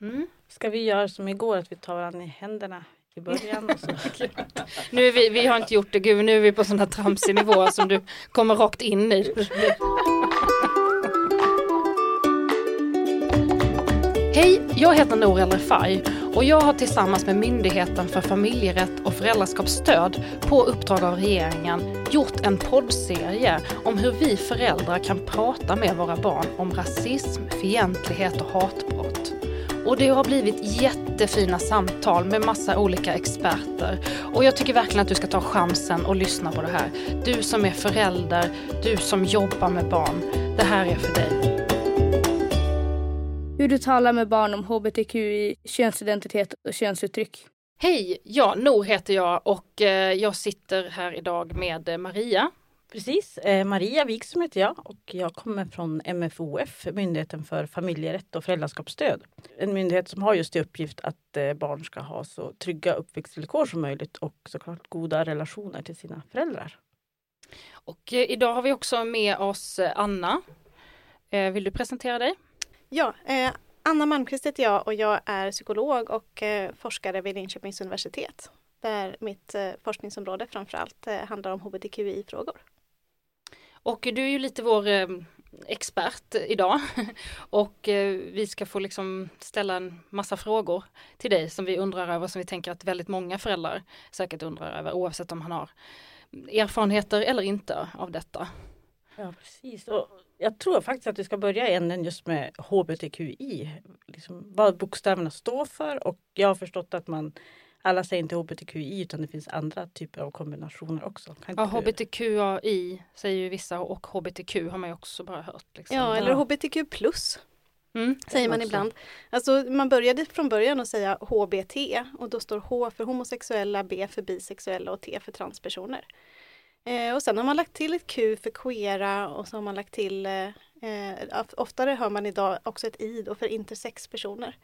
Mm. Ska vi göra som igår, att vi tar varandra i händerna i början? Nu vi, vi har inte gjort det, gud nu är vi på sån här tramsig nivå som du kommer rakt in i. Hej, jag heter Nour El Refai och jag har tillsammans med Myndigheten för familjerätt och föräldraskapsstöd på uppdrag av regeringen gjort en poddserie om hur vi föräldrar kan prata med våra barn om rasism, fientlighet och hatbrott. Och det har blivit jättefina samtal med massa olika experter. Och jag tycker verkligen att du ska ta chansen och lyssna på det här. Du som är förälder, du som jobbar med barn. Det här är för dig. Hur du talar med barn om hbtqi, könsidentitet och könsuttryck. Hej, ja, Nor heter jag och eh, jag sitter här idag med eh, Maria. Precis, eh, Maria Wikström heter jag och jag kommer från MFOF, Myndigheten för familjerätt och föräldraskapsstöd. En myndighet som har just i uppgift att eh, barn ska ha så trygga uppväxtvillkor som möjligt och såklart goda relationer till sina föräldrar. Och eh, idag har vi också med oss Anna. Vill du presentera dig? Ja, Anna Malmqvist heter jag och jag är psykolog och forskare vid Linköpings universitet. Där mitt forskningsområde framförallt handlar om hbtqi-frågor. Och du är ju lite vår eh, expert idag och eh, vi ska få liksom ställa en massa frågor till dig som vi undrar över som vi tänker att väldigt många föräldrar säkert undrar över oavsett om han har erfarenheter eller inte av detta. Ja, precis. Och jag tror faktiskt att vi ska börja i änden just med hbtqi. Liksom vad bokstäverna står för och jag har förstått att man alla säger inte hbtqi utan det finns andra typer av kombinationer också. Kan Ja, hbtqai säger ju vissa och hbtq har man ju också bara hört. Liksom. Ja, eller Ja. hbtq plus Mm. säger man också. ibland. Alltså man började från början att säga HBT och då står H för homosexuella, B för bisexuella och T för transpersoner. Eh, och sen har man lagt till ett Q för queera och så har man lagt till eh, eh, oftare hör man idag också ett I då för intersexpersoner.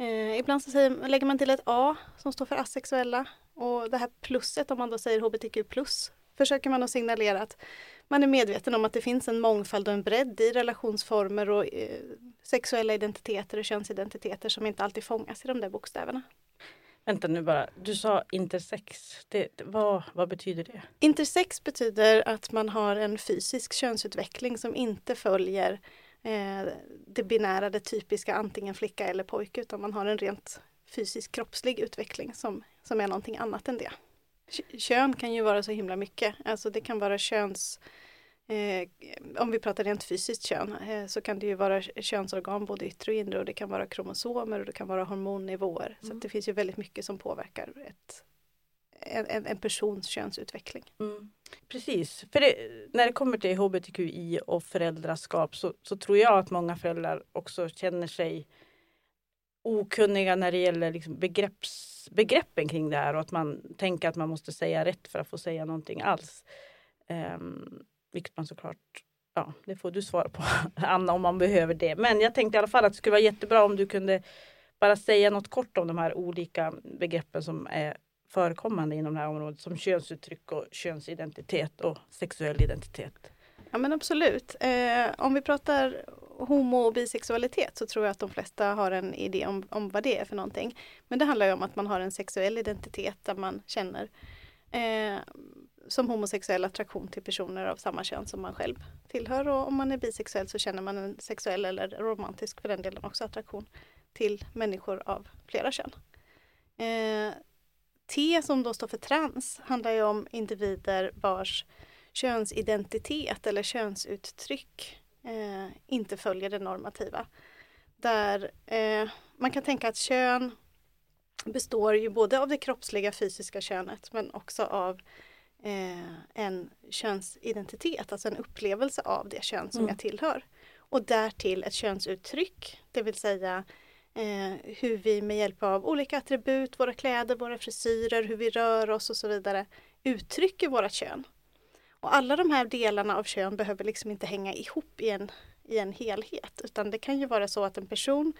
Eh, ibland så säger, lägger man till ett A som står för asexuella och det här plusset om man då säger hbtq plus försöker man att signalera att man är medveten om att det finns en mångfald och en bredd i relationsformer och eh, sexuella identiteter och könsidentiteter som inte alltid fångas i de där bokstäverna. Vänta nu bara, du sa intersex. Det, vad, vad betyder det? Intersex betyder att man har en fysisk könsutveckling som inte följer det binära, det typiska antingen flicka eller pojke utan man har en rent fysisk kroppslig utveckling som, som är någonting annat än det. Kön kan ju vara så himla mycket, alltså det kan vara köns Eh, om vi pratar rent fysiskt kön eh, så kan det ju vara könsorgan både yttre och inre och det kan vara kromosomer och det kan vara hormonnivåer. Så att det finns ju väldigt mycket som påverkar ett, en, en, en persons könsutveckling. Mm. Precis, för det, när det kommer till hbtqi och föräldraskap så, så tror jag att många föräldrar också känner sig okunniga när det gäller liksom begrepps, begreppen kring det här och att man tänker att man måste säga rätt för att få säga någonting alls. Um, vilket man såklart, ja det får du svara på Anna om man behöver det. Men jag tänkte i alla fall att det skulle vara jättebra om du kunde bara säga något kort om de här olika begreppen som är förekommande inom det här området som könsuttryck och könsidentitet och sexuell identitet. Ja men absolut. Eh, om vi pratar homo och bisexualitet så tror jag att de flesta har en idé om, om vad det är för någonting. Men det handlar ju om att man har en sexuell identitet där man känner eh, som homosexuell attraktion till personer av samma kön som man själv tillhör. Och om man är bisexuell så känner man en sexuell eller romantisk för den delen också attraktion till människor av flera kön. Eh, T som då står för trans handlar ju om individer vars könsidentitet eller könsuttryck eh, inte följer det normativa. Där eh, man kan tänka att kön består ju både av det kroppsliga fysiska könet men också av eh, en könsidentitet, alltså en upplevelse av det kön som Mm. jag tillhör. Och därtill ett könsuttryck, det vill säga eh, hur vi med hjälp av olika attribut, våra kläder, våra frisyrer, hur vi rör oss och så vidare uttrycker våra kön. Och alla de här delarna av kön behöver liksom inte hänga ihop i en, i en helhet utan det kan ju vara så att en person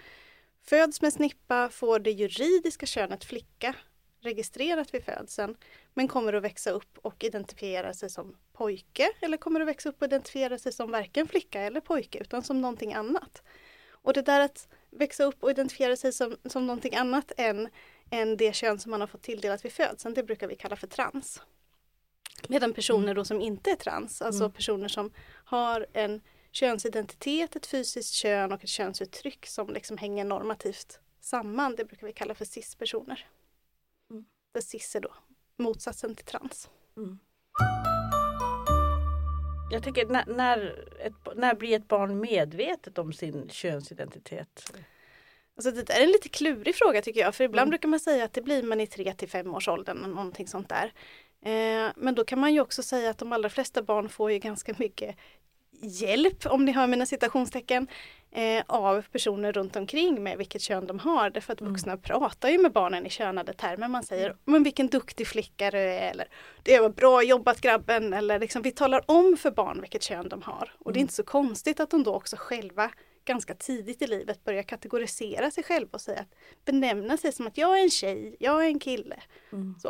föds med snippa, får det juridiska könet flicka registrerat vid födseln men kommer att växa upp och identifiera sig som pojke eller kommer att växa upp och identifiera sig som varken flicka eller pojke utan som någonting annat. Och det där att växa upp och identifiera sig som, som någonting annat än, än det kön som man har fått tilldelat vid födseln. Det brukar vi kalla för trans. Medan personer då som inte är trans, alltså Mm. personer som har en könsidentitet, ett fysiskt kön och ett könsuttryck som liksom hänger normativt samman, det brukar vi kalla för cis-personer. Mm. Där cis är då motsatsen till trans. Jag tänker när, när, ett, när blir ett barn medvetet om sin könsidentitet? Alltså det är en lite klurig fråga tycker jag, för ibland Mm. brukar man säga att det blir man i 3 till 5 års åldern, eller någonting sånt där. Eh, men då kan man ju också säga att de allra flesta barn får ju ganska mycket hjälp, om ni hör mina citationstecken, eh, av personer runt omkring med vilket kön de har. Därför att Mm. vuxna pratar ju med barnen i könade termer. Man säger, men vilken duktig flicka du är, eller det var bra jobbat grabben, eller liksom, vi talar om för barn vilket kön de har. Och det är Mm. inte så konstigt att de då också själva ganska tidigt i livet börjar kategorisera sig själva och säga att benämna sig som att jag är en tjej, jag är en kille. Mm. Så.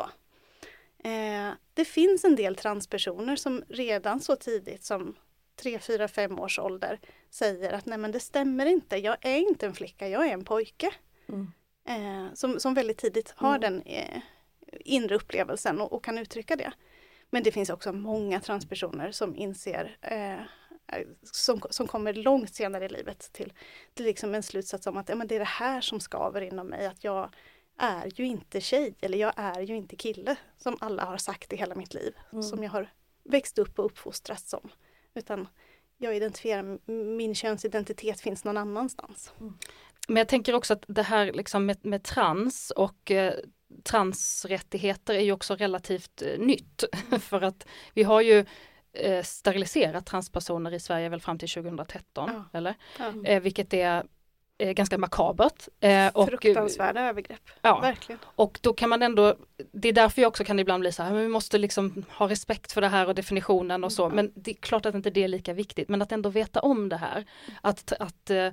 Eh, det finns en del transpersoner som redan så tidigt som 3, 4, 5 års ålder säger att nej men det stämmer inte, jag är inte en flicka, jag är en pojke. Mm. Eh, som, som väldigt tidigt har Mm. den eh, inre upplevelsen och, och kan uttrycka det. Men det finns också många transpersoner som inser eh, som, som kommer långt senare i livet till, till liksom en slutsats om att ja, men det är det här som skaver inom mig, att jag är ju inte tjej eller jag är ju inte kille som alla har sagt i hela mitt liv, Mm. som jag har växt upp och uppfostrats som. Utan jag identifierar, min könsidentitet finns någon annanstans. Men jag tänker också att det här liksom med, med trans och eh, transrättigheter är ju också relativt eh, nytt. För att vi har ju eh, steriliserat transpersoner i Sverige väl fram till 2013, Ja. eller? Ja. Eh, vilket är ganska makabert. Eh, och, Fruktansvärda övergrepp, ja, verkligen. och då kan man ändå, det är därför jag också kan ibland bli så här, men vi måste liksom ha respekt för det här och definitionen och så, men det är klart att inte det är lika viktigt, men att ändå veta om det här. Att, att, eh,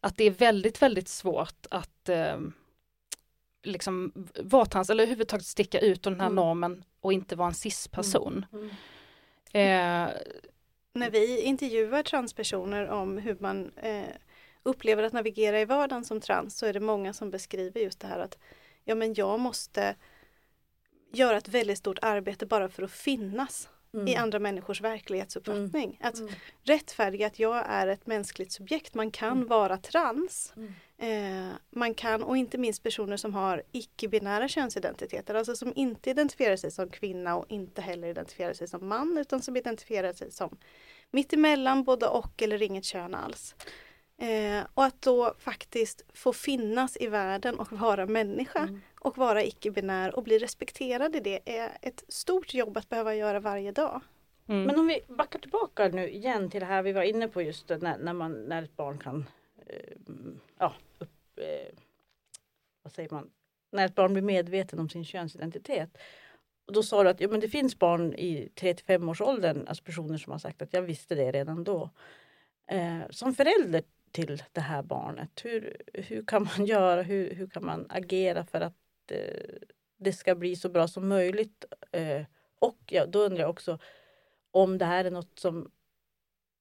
att det är väldigt, väldigt svårt att eh, liksom vara trans, eller överhuvudtaget sticka ut ur den här Mm. normen och inte vara en cis-person. Mm. Eh, När vi intervjuar transpersoner om hur man eh, upplever att navigera i vardagen som trans så är det många som beskriver just det här att ja men jag måste göra ett väldigt stort arbete bara för att finnas Mm. i andra människors verklighetsuppfattning. Att Mm. rättfärdiga att jag är ett mänskligt subjekt, man kan Mm. vara trans. Mm. Eh, man kan, och inte minst personer som har icke-binära könsidentiteter, alltså som inte identifierar sig som kvinna och inte heller identifierar sig som man utan som identifierar sig som mittemellan både och eller inget kön alls. Eh, och att då faktiskt få finnas i världen och vara människa Mm. och vara icke-binär och bli respekterad i det är ett stort jobb att behöva göra varje dag. mm. Men om vi backar tillbaka nu igen till det här vi var inne på just när, när, man, när ett barn kan eh, ja, upp, eh, vad säger man, när ett barn blir medveten om sin könsidentitet. Och då sa du att ja, men det finns barn i 3-5 års åldern, alltså personer som har sagt att jag visste det redan då. Eh, som förälder till det här barnet, hur, hur kan man göra, hur, hur kan man agera för att eh, det ska bli så bra som möjligt? Eh, och ja, då undrar jag också om det här är något som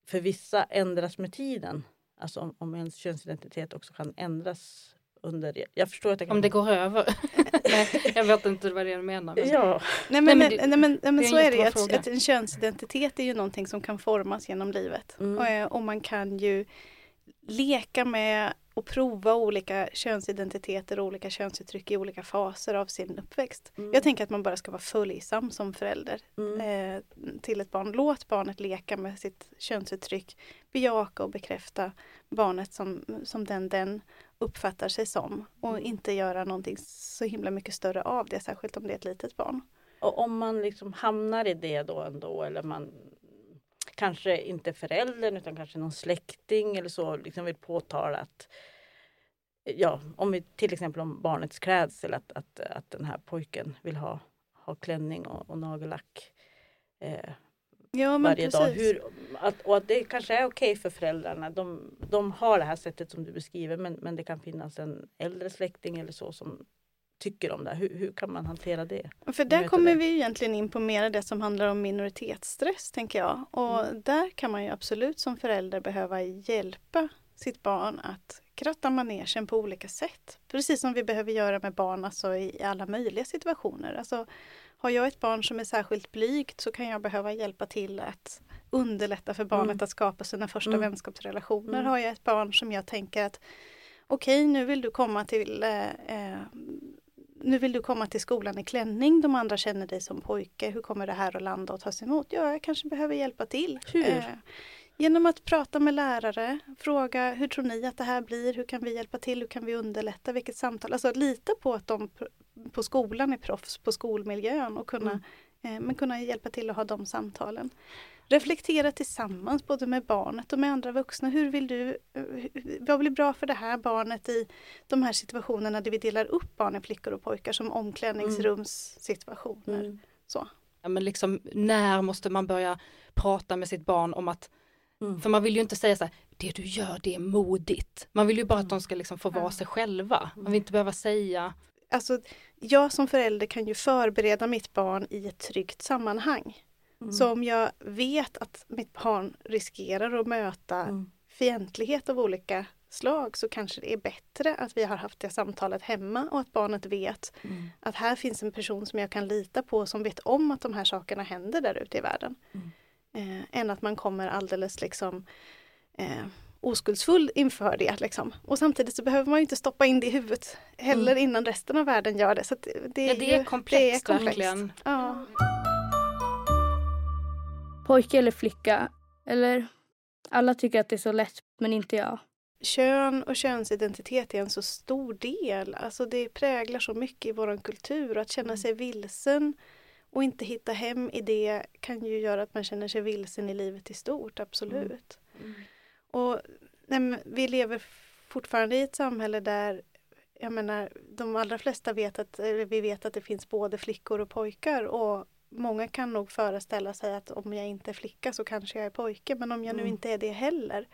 för vissa ändras med tiden. Alltså om, om ens könsidentitet också kan ändras under... Jag förstår att det kan... Om det går över. Nej, jag vet inte vad det är du menar. Men... Ja. Nej men, men nej, men, nej, men det är en så är det ju, att, att en könsidentitet är ju någonting som kan formas genom livet. Mm. Och, eh, och man kan ju leka med och prova olika könsidentiteter och olika könsuttryck i olika faser av sin uppväxt. Mm. Jag tänker att man bara ska vara följsam som förälder Mm. eh, till ett barn. Låt barnet leka med sitt könsuttryck. Bejaka och bekräfta barnet som, som den den uppfattar sig som. Och Mm. inte göra någonting så himla mycket större av det, särskilt om det är ett litet barn. Och om man liksom hamnar i det då ändå eller man kanske inte föräldern utan kanske någon släkting eller så liksom vill påtala att ja, om vi till exempel om barnets klädsel att, att, att den här pojken vill ha, ha klänning och, och nagellack eh, Ja, men varje dag. precis. Hur, att, och att det kanske är okej för föräldrarna. De, de har det här sättet som du beskriver men, men det kan finnas en äldre släkting eller så som tycker om det. Hur, hur kan man hantera det? För där kommer vi egentligen in på mer det som handlar om minoritetsstress, tänker jag. Och Mm. där kan man ju absolut som förälder behöva hjälpa sitt barn att kratta manegen på olika sätt. Precis som vi behöver göra med barn alltså i alla möjliga situationer. Alltså, har jag ett barn som är särskilt blygt så kan jag behöva hjälpa till att underlätta för barnet Mm. att skapa sina första Mm. vänskapsrelationer. Mm. Har jag ett barn som jag tänker att okej, nu vill du komma till eh, eh, nu vill du komma till skolan i klänning, de andra känner dig som pojke. Hur kommer det här att landa och tas emot? Ja, jag kanske behöver hjälpa till. Hur? Eh, genom att prata med lärare, fråga hur tror ni att det här blir? Hur kan vi hjälpa till? Hur kan vi underlätta? Vilket samtal? Alltså lita på att de på skolan är proffs på skolmiljön och kunna, eh, men kunna hjälpa till att ha de samtalen. Reflektera tillsammans både med barnet och med andra vuxna. Hur vill du, eh, vad blir bra för det här barnet i de här situationerna där vi delar upp barn i flickor och pojkar som omklädningsrumssituationer. Mm. Så. Ja, men liksom, när måste man börja prata med sitt barn om att, Mm. för man vill ju inte säga så här, det du gör det är modigt. Man vill ju bara att de ska liksom få vara Ja. sig själva. Man vill inte behöva säga, Alltså, jag som förälder kan ju förbereda mitt barn i ett tryggt sammanhang. Mm. Så om jag vet att mitt barn riskerar att möta Mm. fientlighet av olika slag så kanske det är bättre att vi har haft det samtalet hemma och att barnet vet Mm. att här finns en person som jag kan lita på som vet om att de här sakerna händer där ute i världen. Mm. Eh, än att man kommer alldeles liksom eh, oskuldsfull inför det. Liksom. Och samtidigt så behöver man ju inte stoppa in det i huvudet heller innan resten av världen gör det. Så att det, det, är ja det är ju- komplext, det är komplext. verkligen. Ja. Pojke eller flicka? Eller alla tycker att det är så lätt, men inte jag. Kön och könsidentitet är en så stor del. Alltså det präglar så mycket i vår kultur. Att känna sig vilsen och inte hitta hem i det kan ju göra att man känner sig vilsen i livet i stort, absolut. Mm. Och nej, vi lever fortfarande i ett samhälle där jag menar, de allra flesta vet att, vi vet att det finns både flickor och pojkar och många kan nog föreställa sig att om jag inte är flicka så kanske jag är pojke men om jag nu Mm. inte är det heller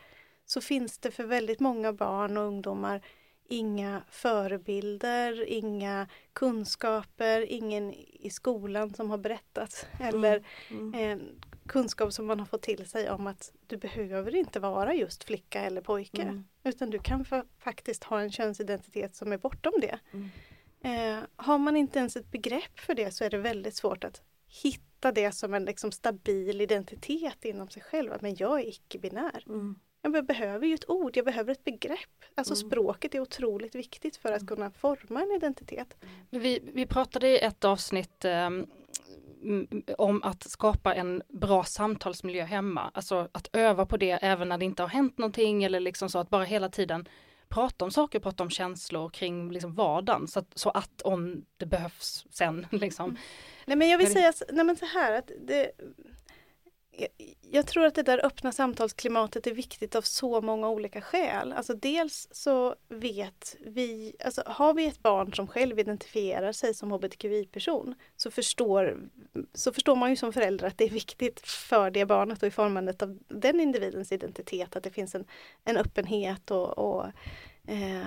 så finns det för väldigt många barn och ungdomar inga förebilder, inga kunskaper, ingen i skolan som har berättat eller Mm. eh, kunskap som man har fått till sig om att du behöver inte vara just flicka eller pojke. Mm. Utan du kan fa- faktiskt ha en könsidentitet som är bortom det. Mm. Eh, har man inte ens ett begrepp för det så är det väldigt svårt att hitta det som en liksom, stabil identitet inom sig själv. Men jag är icke-binär. Mm. Jag be- behöver ju ett ord, jag behöver ett begrepp. Alltså Mm. språket är otroligt viktigt för att kunna forma en identitet. Vi, vi pratade i ett avsnitt mm, om att skapa en bra samtalsmiljö hemma. Alltså att öva på det även när det inte har hänt någonting eller liksom så att bara hela tiden prata om saker, prata om känslor kring liksom vardagen så att, så att om det behövs sen liksom. Nej men jag vill Men- säga nej, men så här att det, jag, tror att det där öppna samtalsklimatet är viktigt av så många olika skäl. Alltså dels så vet vi, alltså har vi ett barn som själv identifierar sig som hbtqi-person så förstår, så förstår man ju som förälder att det är viktigt för det barnet och i formandet av den individens identitet att det finns en, en öppenhet och, och eh,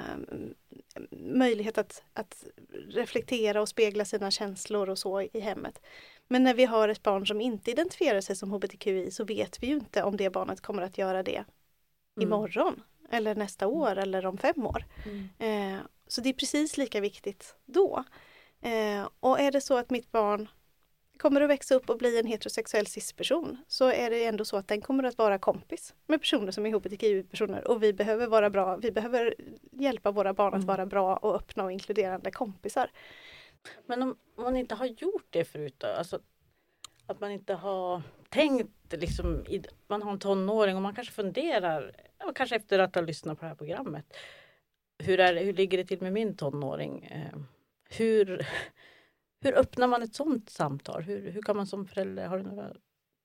möjlighet att, att reflektera och spegla sina känslor och så i hemmet. Men när vi har ett barn som inte identifierar sig som hbtqi så vet vi ju inte om det barnet kommer att göra det Mm. imorgon eller nästa år eller om fem år. Mm. Eh, så det är precis lika viktigt då. Eh, och är det så att mitt barn kommer att växa upp och bli en heterosexuell cis-person så är det ändå så att den kommer att vara kompis med personer som är hbtqi-personer och vi behöver vara bra, vi behöver hjälpa våra barn att Mm. vara bra och öppna och inkluderande kompisar. Men om man inte har gjort det förut då? Alltså, att man inte har tänkt liksom, man har en tonåring och man kanske funderar, kanske efter att ha lyssnat på det här programmet. Hur, är det, hur ligger det till med min tonåring? Ehm, hur, hur öppnar man ett sådant samtal? Hur, hur kan man som förälder, har du några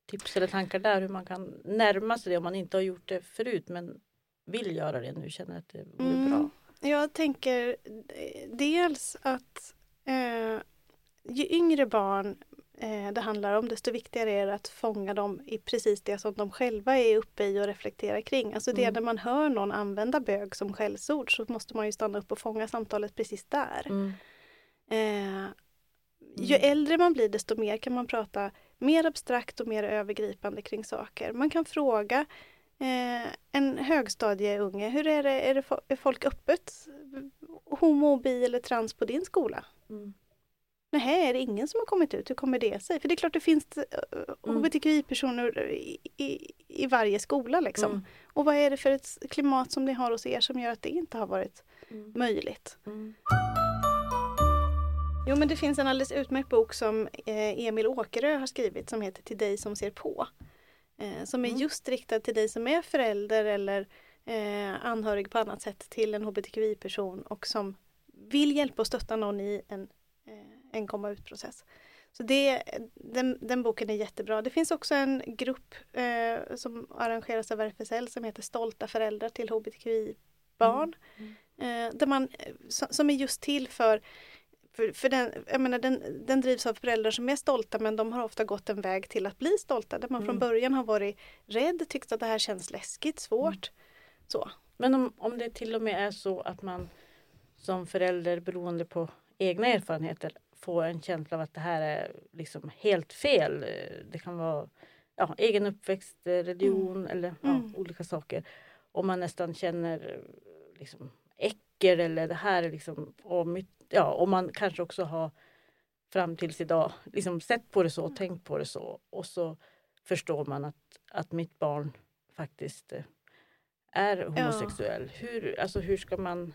tips eller tankar där hur man kan närma sig det om man inte har gjort det förut men vill göra det nu, känner att det vore Mm. bra? Jag tänker eh, dels att eh, ju yngre barn eh, det handlar om desto viktigare är det att fånga dem i precis det som de själva är uppe i och reflekterar kring. Alltså det Mm. när man hör någon använda bög som skällsord så måste man ju stanna upp och fånga samtalet precis där. Mm. Eh, ju Mm. äldre man blir desto mer kan man prata mer abstrakt och mer övergripande kring saker. Man kan fråga Eh, en högstadieunge, hur är det, är, det, är folk öppet homo, bi eller trans på din skola? Mm. Nej, är det ingen som har kommit ut? Hur kommer det sig? För det är klart det finns eh, Mm. hbtqi-personer i, i, i varje skola liksom. Mm. Och vad är det för ett klimat som ni har hos er som gör att det inte har varit Mm. möjligt? Mm. Jo men det finns en alldeles utmärkt bok som eh, Emil Åkerö har skrivit som heter Till dig som ser på. Eh, som är Mm. just riktad till dig som är förälder eller anhörig på annat sätt till en hbtqi-person och som vill hjälpa och stötta någon i en, eh, en komma ut-process. Så det, den, den boken är jättebra. Det finns också en grupp eh, som arrangeras av RFSL som heter Stolta föräldrar till hbtqi-barn. Mm. Eh, där man, eh, som, är just till för för, för den, jag menar, den, den drivs av föräldrar som är stolta men de har ofta gått en väg till att bli stolta. Där man från Mm. början har varit rädd, tyckt att det här känns läskigt, svårt. Så. Men om, om det till och med är så att man som förälder beroende på egna erfarenheter får en känsla av att det här är liksom helt fel. Det kan vara ja, egen uppväxt, religion eller ja, Mm. olika saker. Och man nästan känner liksom, äckel eller det här är liksom... Och, mitt, ja, och man kanske också har fram tills idag liksom sett på det så, tänkt på det så. Och så förstår man att, att mitt barn faktiskt eh, är homosexuell. Hur, alltså hur ska man...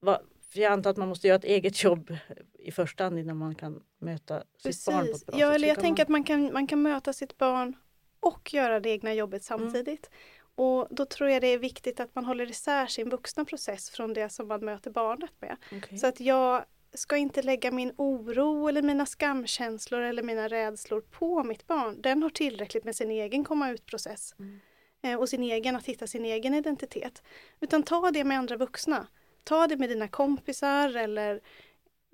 Va, för jag antar att man måste göra ett eget jobb i första hand innan man kan möta sitt barn på ett bra Ja, sätt. eller jag tänker man... att man kan, man kan möta sitt barn och göra det egna jobbet Mm. samtidigt. Och då tror jag det är viktigt att man håller isär sin vuxna process från det som man möter barnet med. Okej. Så att jag ska inte lägga min oro eller mina skamkänslor eller mina rädslor på mitt barn. Den har tillräckligt med sin egen komma ut-process. Mm. Eh, och sin egen, att hitta sin egen identitet. Utan ta det med andra vuxna. Ta det med dina kompisar eller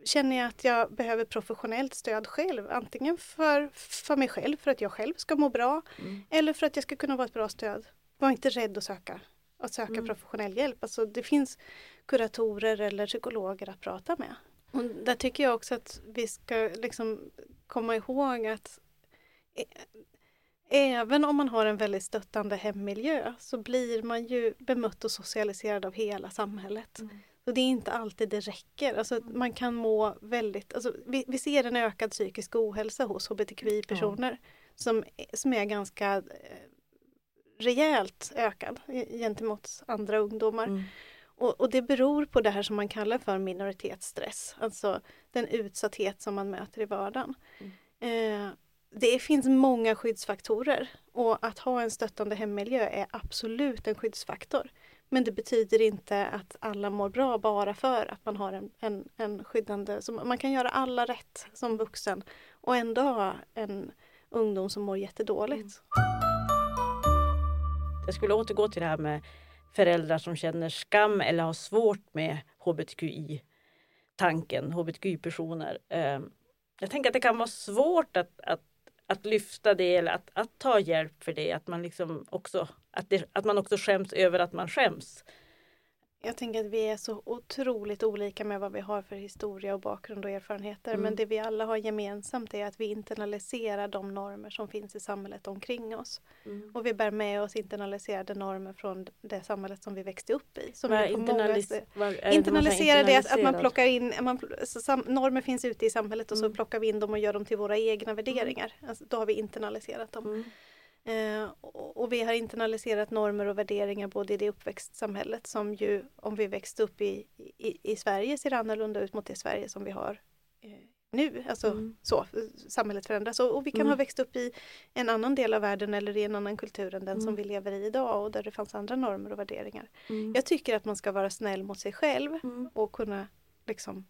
känner jag att jag behöver professionellt stöd själv. Antingen för, för mig själv, för att jag själv ska må bra. Mm. Eller för att jag ska kunna vara ett bra stöd. Var inte rädd att söka, att söka Mm. professionell hjälp. Alltså, det finns kuratorer eller psykologer att prata med. Och där tycker jag också att vi ska liksom komma ihåg att ä- även om man har en väldigt stöttande hemmiljö så blir man ju bemött och socialiserad av hela samhället. Mm. Så det är inte alltid det räcker. Alltså, man kan må väldigt, alltså, vi, vi ser en ökad psykisk ohälsa hos hbtqi-personer som, som är ganska eh, rejält ökad gentemot andra ungdomar. Mm. Och, och det beror på det här som man kallar för minoritetsstress, alltså den utsatthet som man möter i vardagen. Eh, det finns många skyddsfaktorer och att ha en stöttande hemmiljö är absolut en skyddsfaktor. Men det betyder inte att alla mår bra bara för att man har en, en, en skyddande, så man kan göra alla rätt som vuxen och ändå ha en ungdom som mår jättedåligt. Jag skulle återgå till det här med föräldrar som känner skam eller har svårt med hbtqi-tanken, hbtqi-personer. Ehm, jag tänker att det kan vara svårt att, att, att lyfta det eller att, att ta hjälp för det. Att man, liksom också, att, det, att man också skäms över att man skäms. Jag tänker att vi är så otroligt olika med vad vi har för historia och bakgrund och erfarenheter. Mm. Men det vi alla har gemensamt är att vi internaliserar de normer som finns i samhället omkring oss. Och vi bär med oss internaliserade normer från det samhället som vi växte upp i. Som är många internalis- vad är det Internalisera det att, man plockar in, man, så sam, normer finns ute i samhället och så Mm. plockar vi in dem och gör dem till våra egna värderingar. Alltså, då har vi internaliserat dem. Eh, och, vi har internaliserat normer och värderingar både i det uppväxtsamhället som ju om vi växte upp i, i, i Sverige ser annorlunda ut mot det Sverige som vi har eh, nu. Alltså Mm. så, samhället förändras och, och vi kan Mm. ha växt upp i en annan del av världen eller i en annan kultur än den som Mm. vi lever i idag och där det fanns andra normer och värderingar. Mm. Jag tycker att man ska vara snäll mot sig själv Mm. och kunna liksom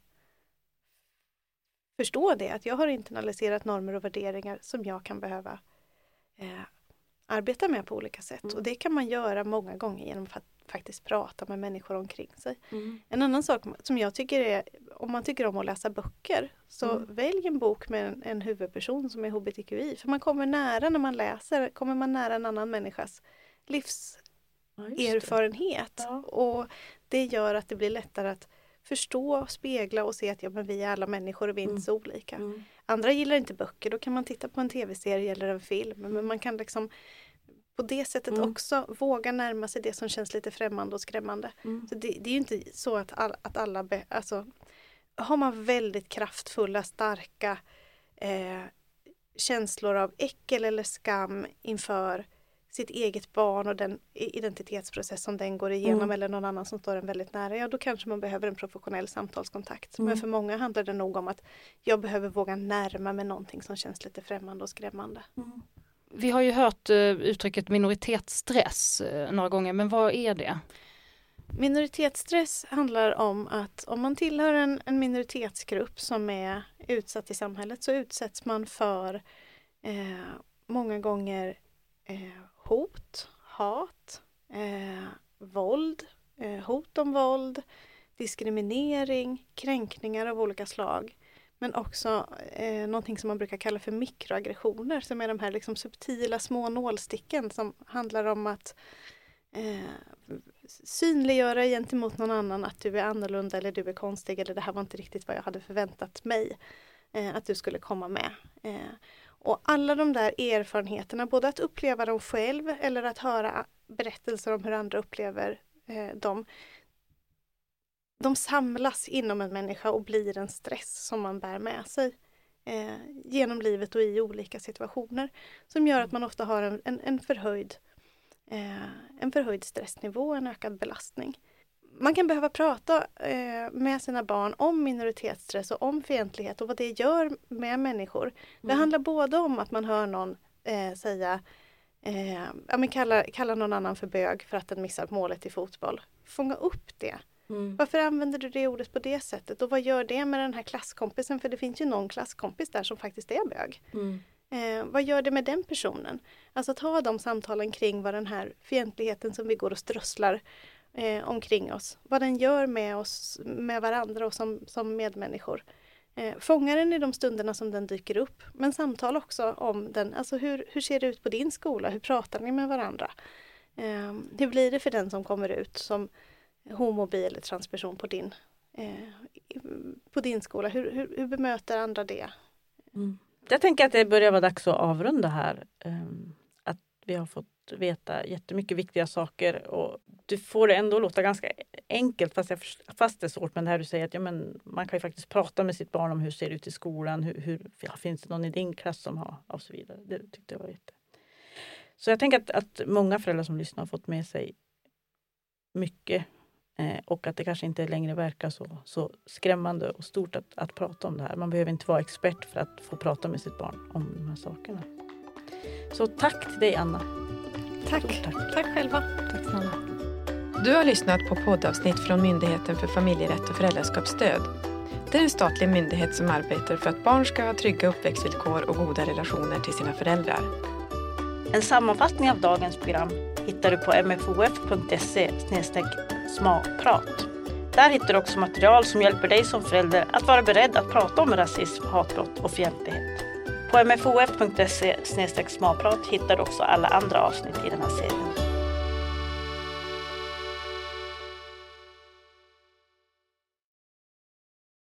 förstå det, att jag har internaliserat normer och värderingar som jag kan behöva eh, arbeta med på olika sätt. Mm. Och det kan man göra många gånger genom att faktiskt prata med människor omkring sig. Mm. En annan sak som jag tycker är, om man tycker om att läsa böcker, så Mm. välj en bok med en, en huvudperson som är hbtqi. För man kommer nära när man läser, kommer man nära en annan människas livs Ja. Ja. Och det gör att det blir lättare att förstå, spegla och se att ja, men vi är alla människor och vi är Mm. inte så olika. Andra gillar inte böcker, då kan man titta på en tv-serie eller en film. Men man kan liksom på det sättet Mm. också våga närma sig det som känns lite främmande och skrämmande. Mm. Så det, det är ju inte så att, all, att alla, be, alltså har man väldigt kraftfulla, starka eh, känslor av äckel eller skam inför sitt eget barn och den identitetsprocess som den går igenom Mm. eller någon annan som står en väldigt nära, ja då kanske man behöver en professionell samtalskontakt. Men Mm. för många handlar det nog om att jag behöver våga närma mig någonting som känns lite främmande och skrämmande. Vi har ju hört eh, uttrycket minoritetsstress eh, några gånger, men vad är det? Minoritetsstress handlar om att om man tillhör en, en minoritetsgrupp som är utsatt i samhället så utsätts man för eh, många gånger eh, hot, hat, eh, våld, eh, hot om våld, diskriminering, kränkningar av olika slag. Men också eh, någonting som man brukar kalla för mikroaggressioner som är de här liksom subtila små nålsticken som handlar om att eh, synliggöra gentemot någon annan att du är annorlunda eller du är konstig eller det här var inte riktigt vad jag hade förväntat mig eh, att du skulle komma med. Eh, och alla de där erfarenheterna, både att uppleva dem själv eller att höra berättelser om hur andra upplever eh, dem, de samlas inom en människa och blir en stress som man bär med sig eh, genom livet och i olika situationer som gör att man ofta har en, en, en förhöjd eh, en förhöjd stressnivå, en ökad belastning. Man kan behöva prata eh, med sina barn om minoritetsstress och om fientlighet och vad det gör med människor. Det Mm. handlar både om att man hör någon eh, säga eh, ja, men kalla, kalla någon annan för bög för att den missar målet i fotboll. Fånga upp det. Mm. Varför använder du det ordet på det sättet och vad gör det med den här klasskompisen? För det finns ju någon klasskompis där som faktiskt är bög. Mm. Eh, vad gör det med den personen? Alltså att ha de samtalen kring vad den här fientligheten som vi går och strösslar eh, omkring oss, vad den gör med oss, med varandra och som, som medmänniskor. Eh, fånga den i de stunderna som den dyker upp, men samtal också om den. Alltså hur, hur ser det ut på din skola? Hur pratar ni med varandra? Eh, hur blir det för den som kommer ut som homo, bi eller transperson på din, eh, på din skola? Hur, hur, hur bemöter andra det? Mm. Jag tänker att det börjar vara dags att avrunda här. Ehm, att vi har fått veta jättemycket viktiga saker och du får det ändå låta ganska enkelt fast, jag, fast det är svårt. Men det här du säger att ja, men man kan ju faktiskt prata med sitt barn om hur det ser ut i skolan. Hur, hur, finns det någon i din klass som har och så vidare. Det tyckte jag var jätte. Så jag tänker att, att många föräldrar som lyssnar har fått med sig mycket Eh, och att det kanske inte längre verkar så, så skrämmande och stort att, att prata om det här. Man behöver inte vara expert för att få prata med sitt barn om de här sakerna. Så tack till dig Anna. Tack! Tack. Tack själva! Tack snälla. Du har lyssnat på poddavsnitt från Myndigheten för familjerätt och föräldraskapsstöd. Det är en statlig myndighet som arbetar för att barn ska ha trygga uppväxtvillkor och goda relationer till sina föräldrar. En sammanfattning av dagens program hittar du på mfof.se smalprat. Där hittar du också material som hjälper dig som förälder att vara beredd att prata om rasism, hatbrott och fientlighet. På mfof.se smalprat hittar du också alla andra avsnitt i den här serien.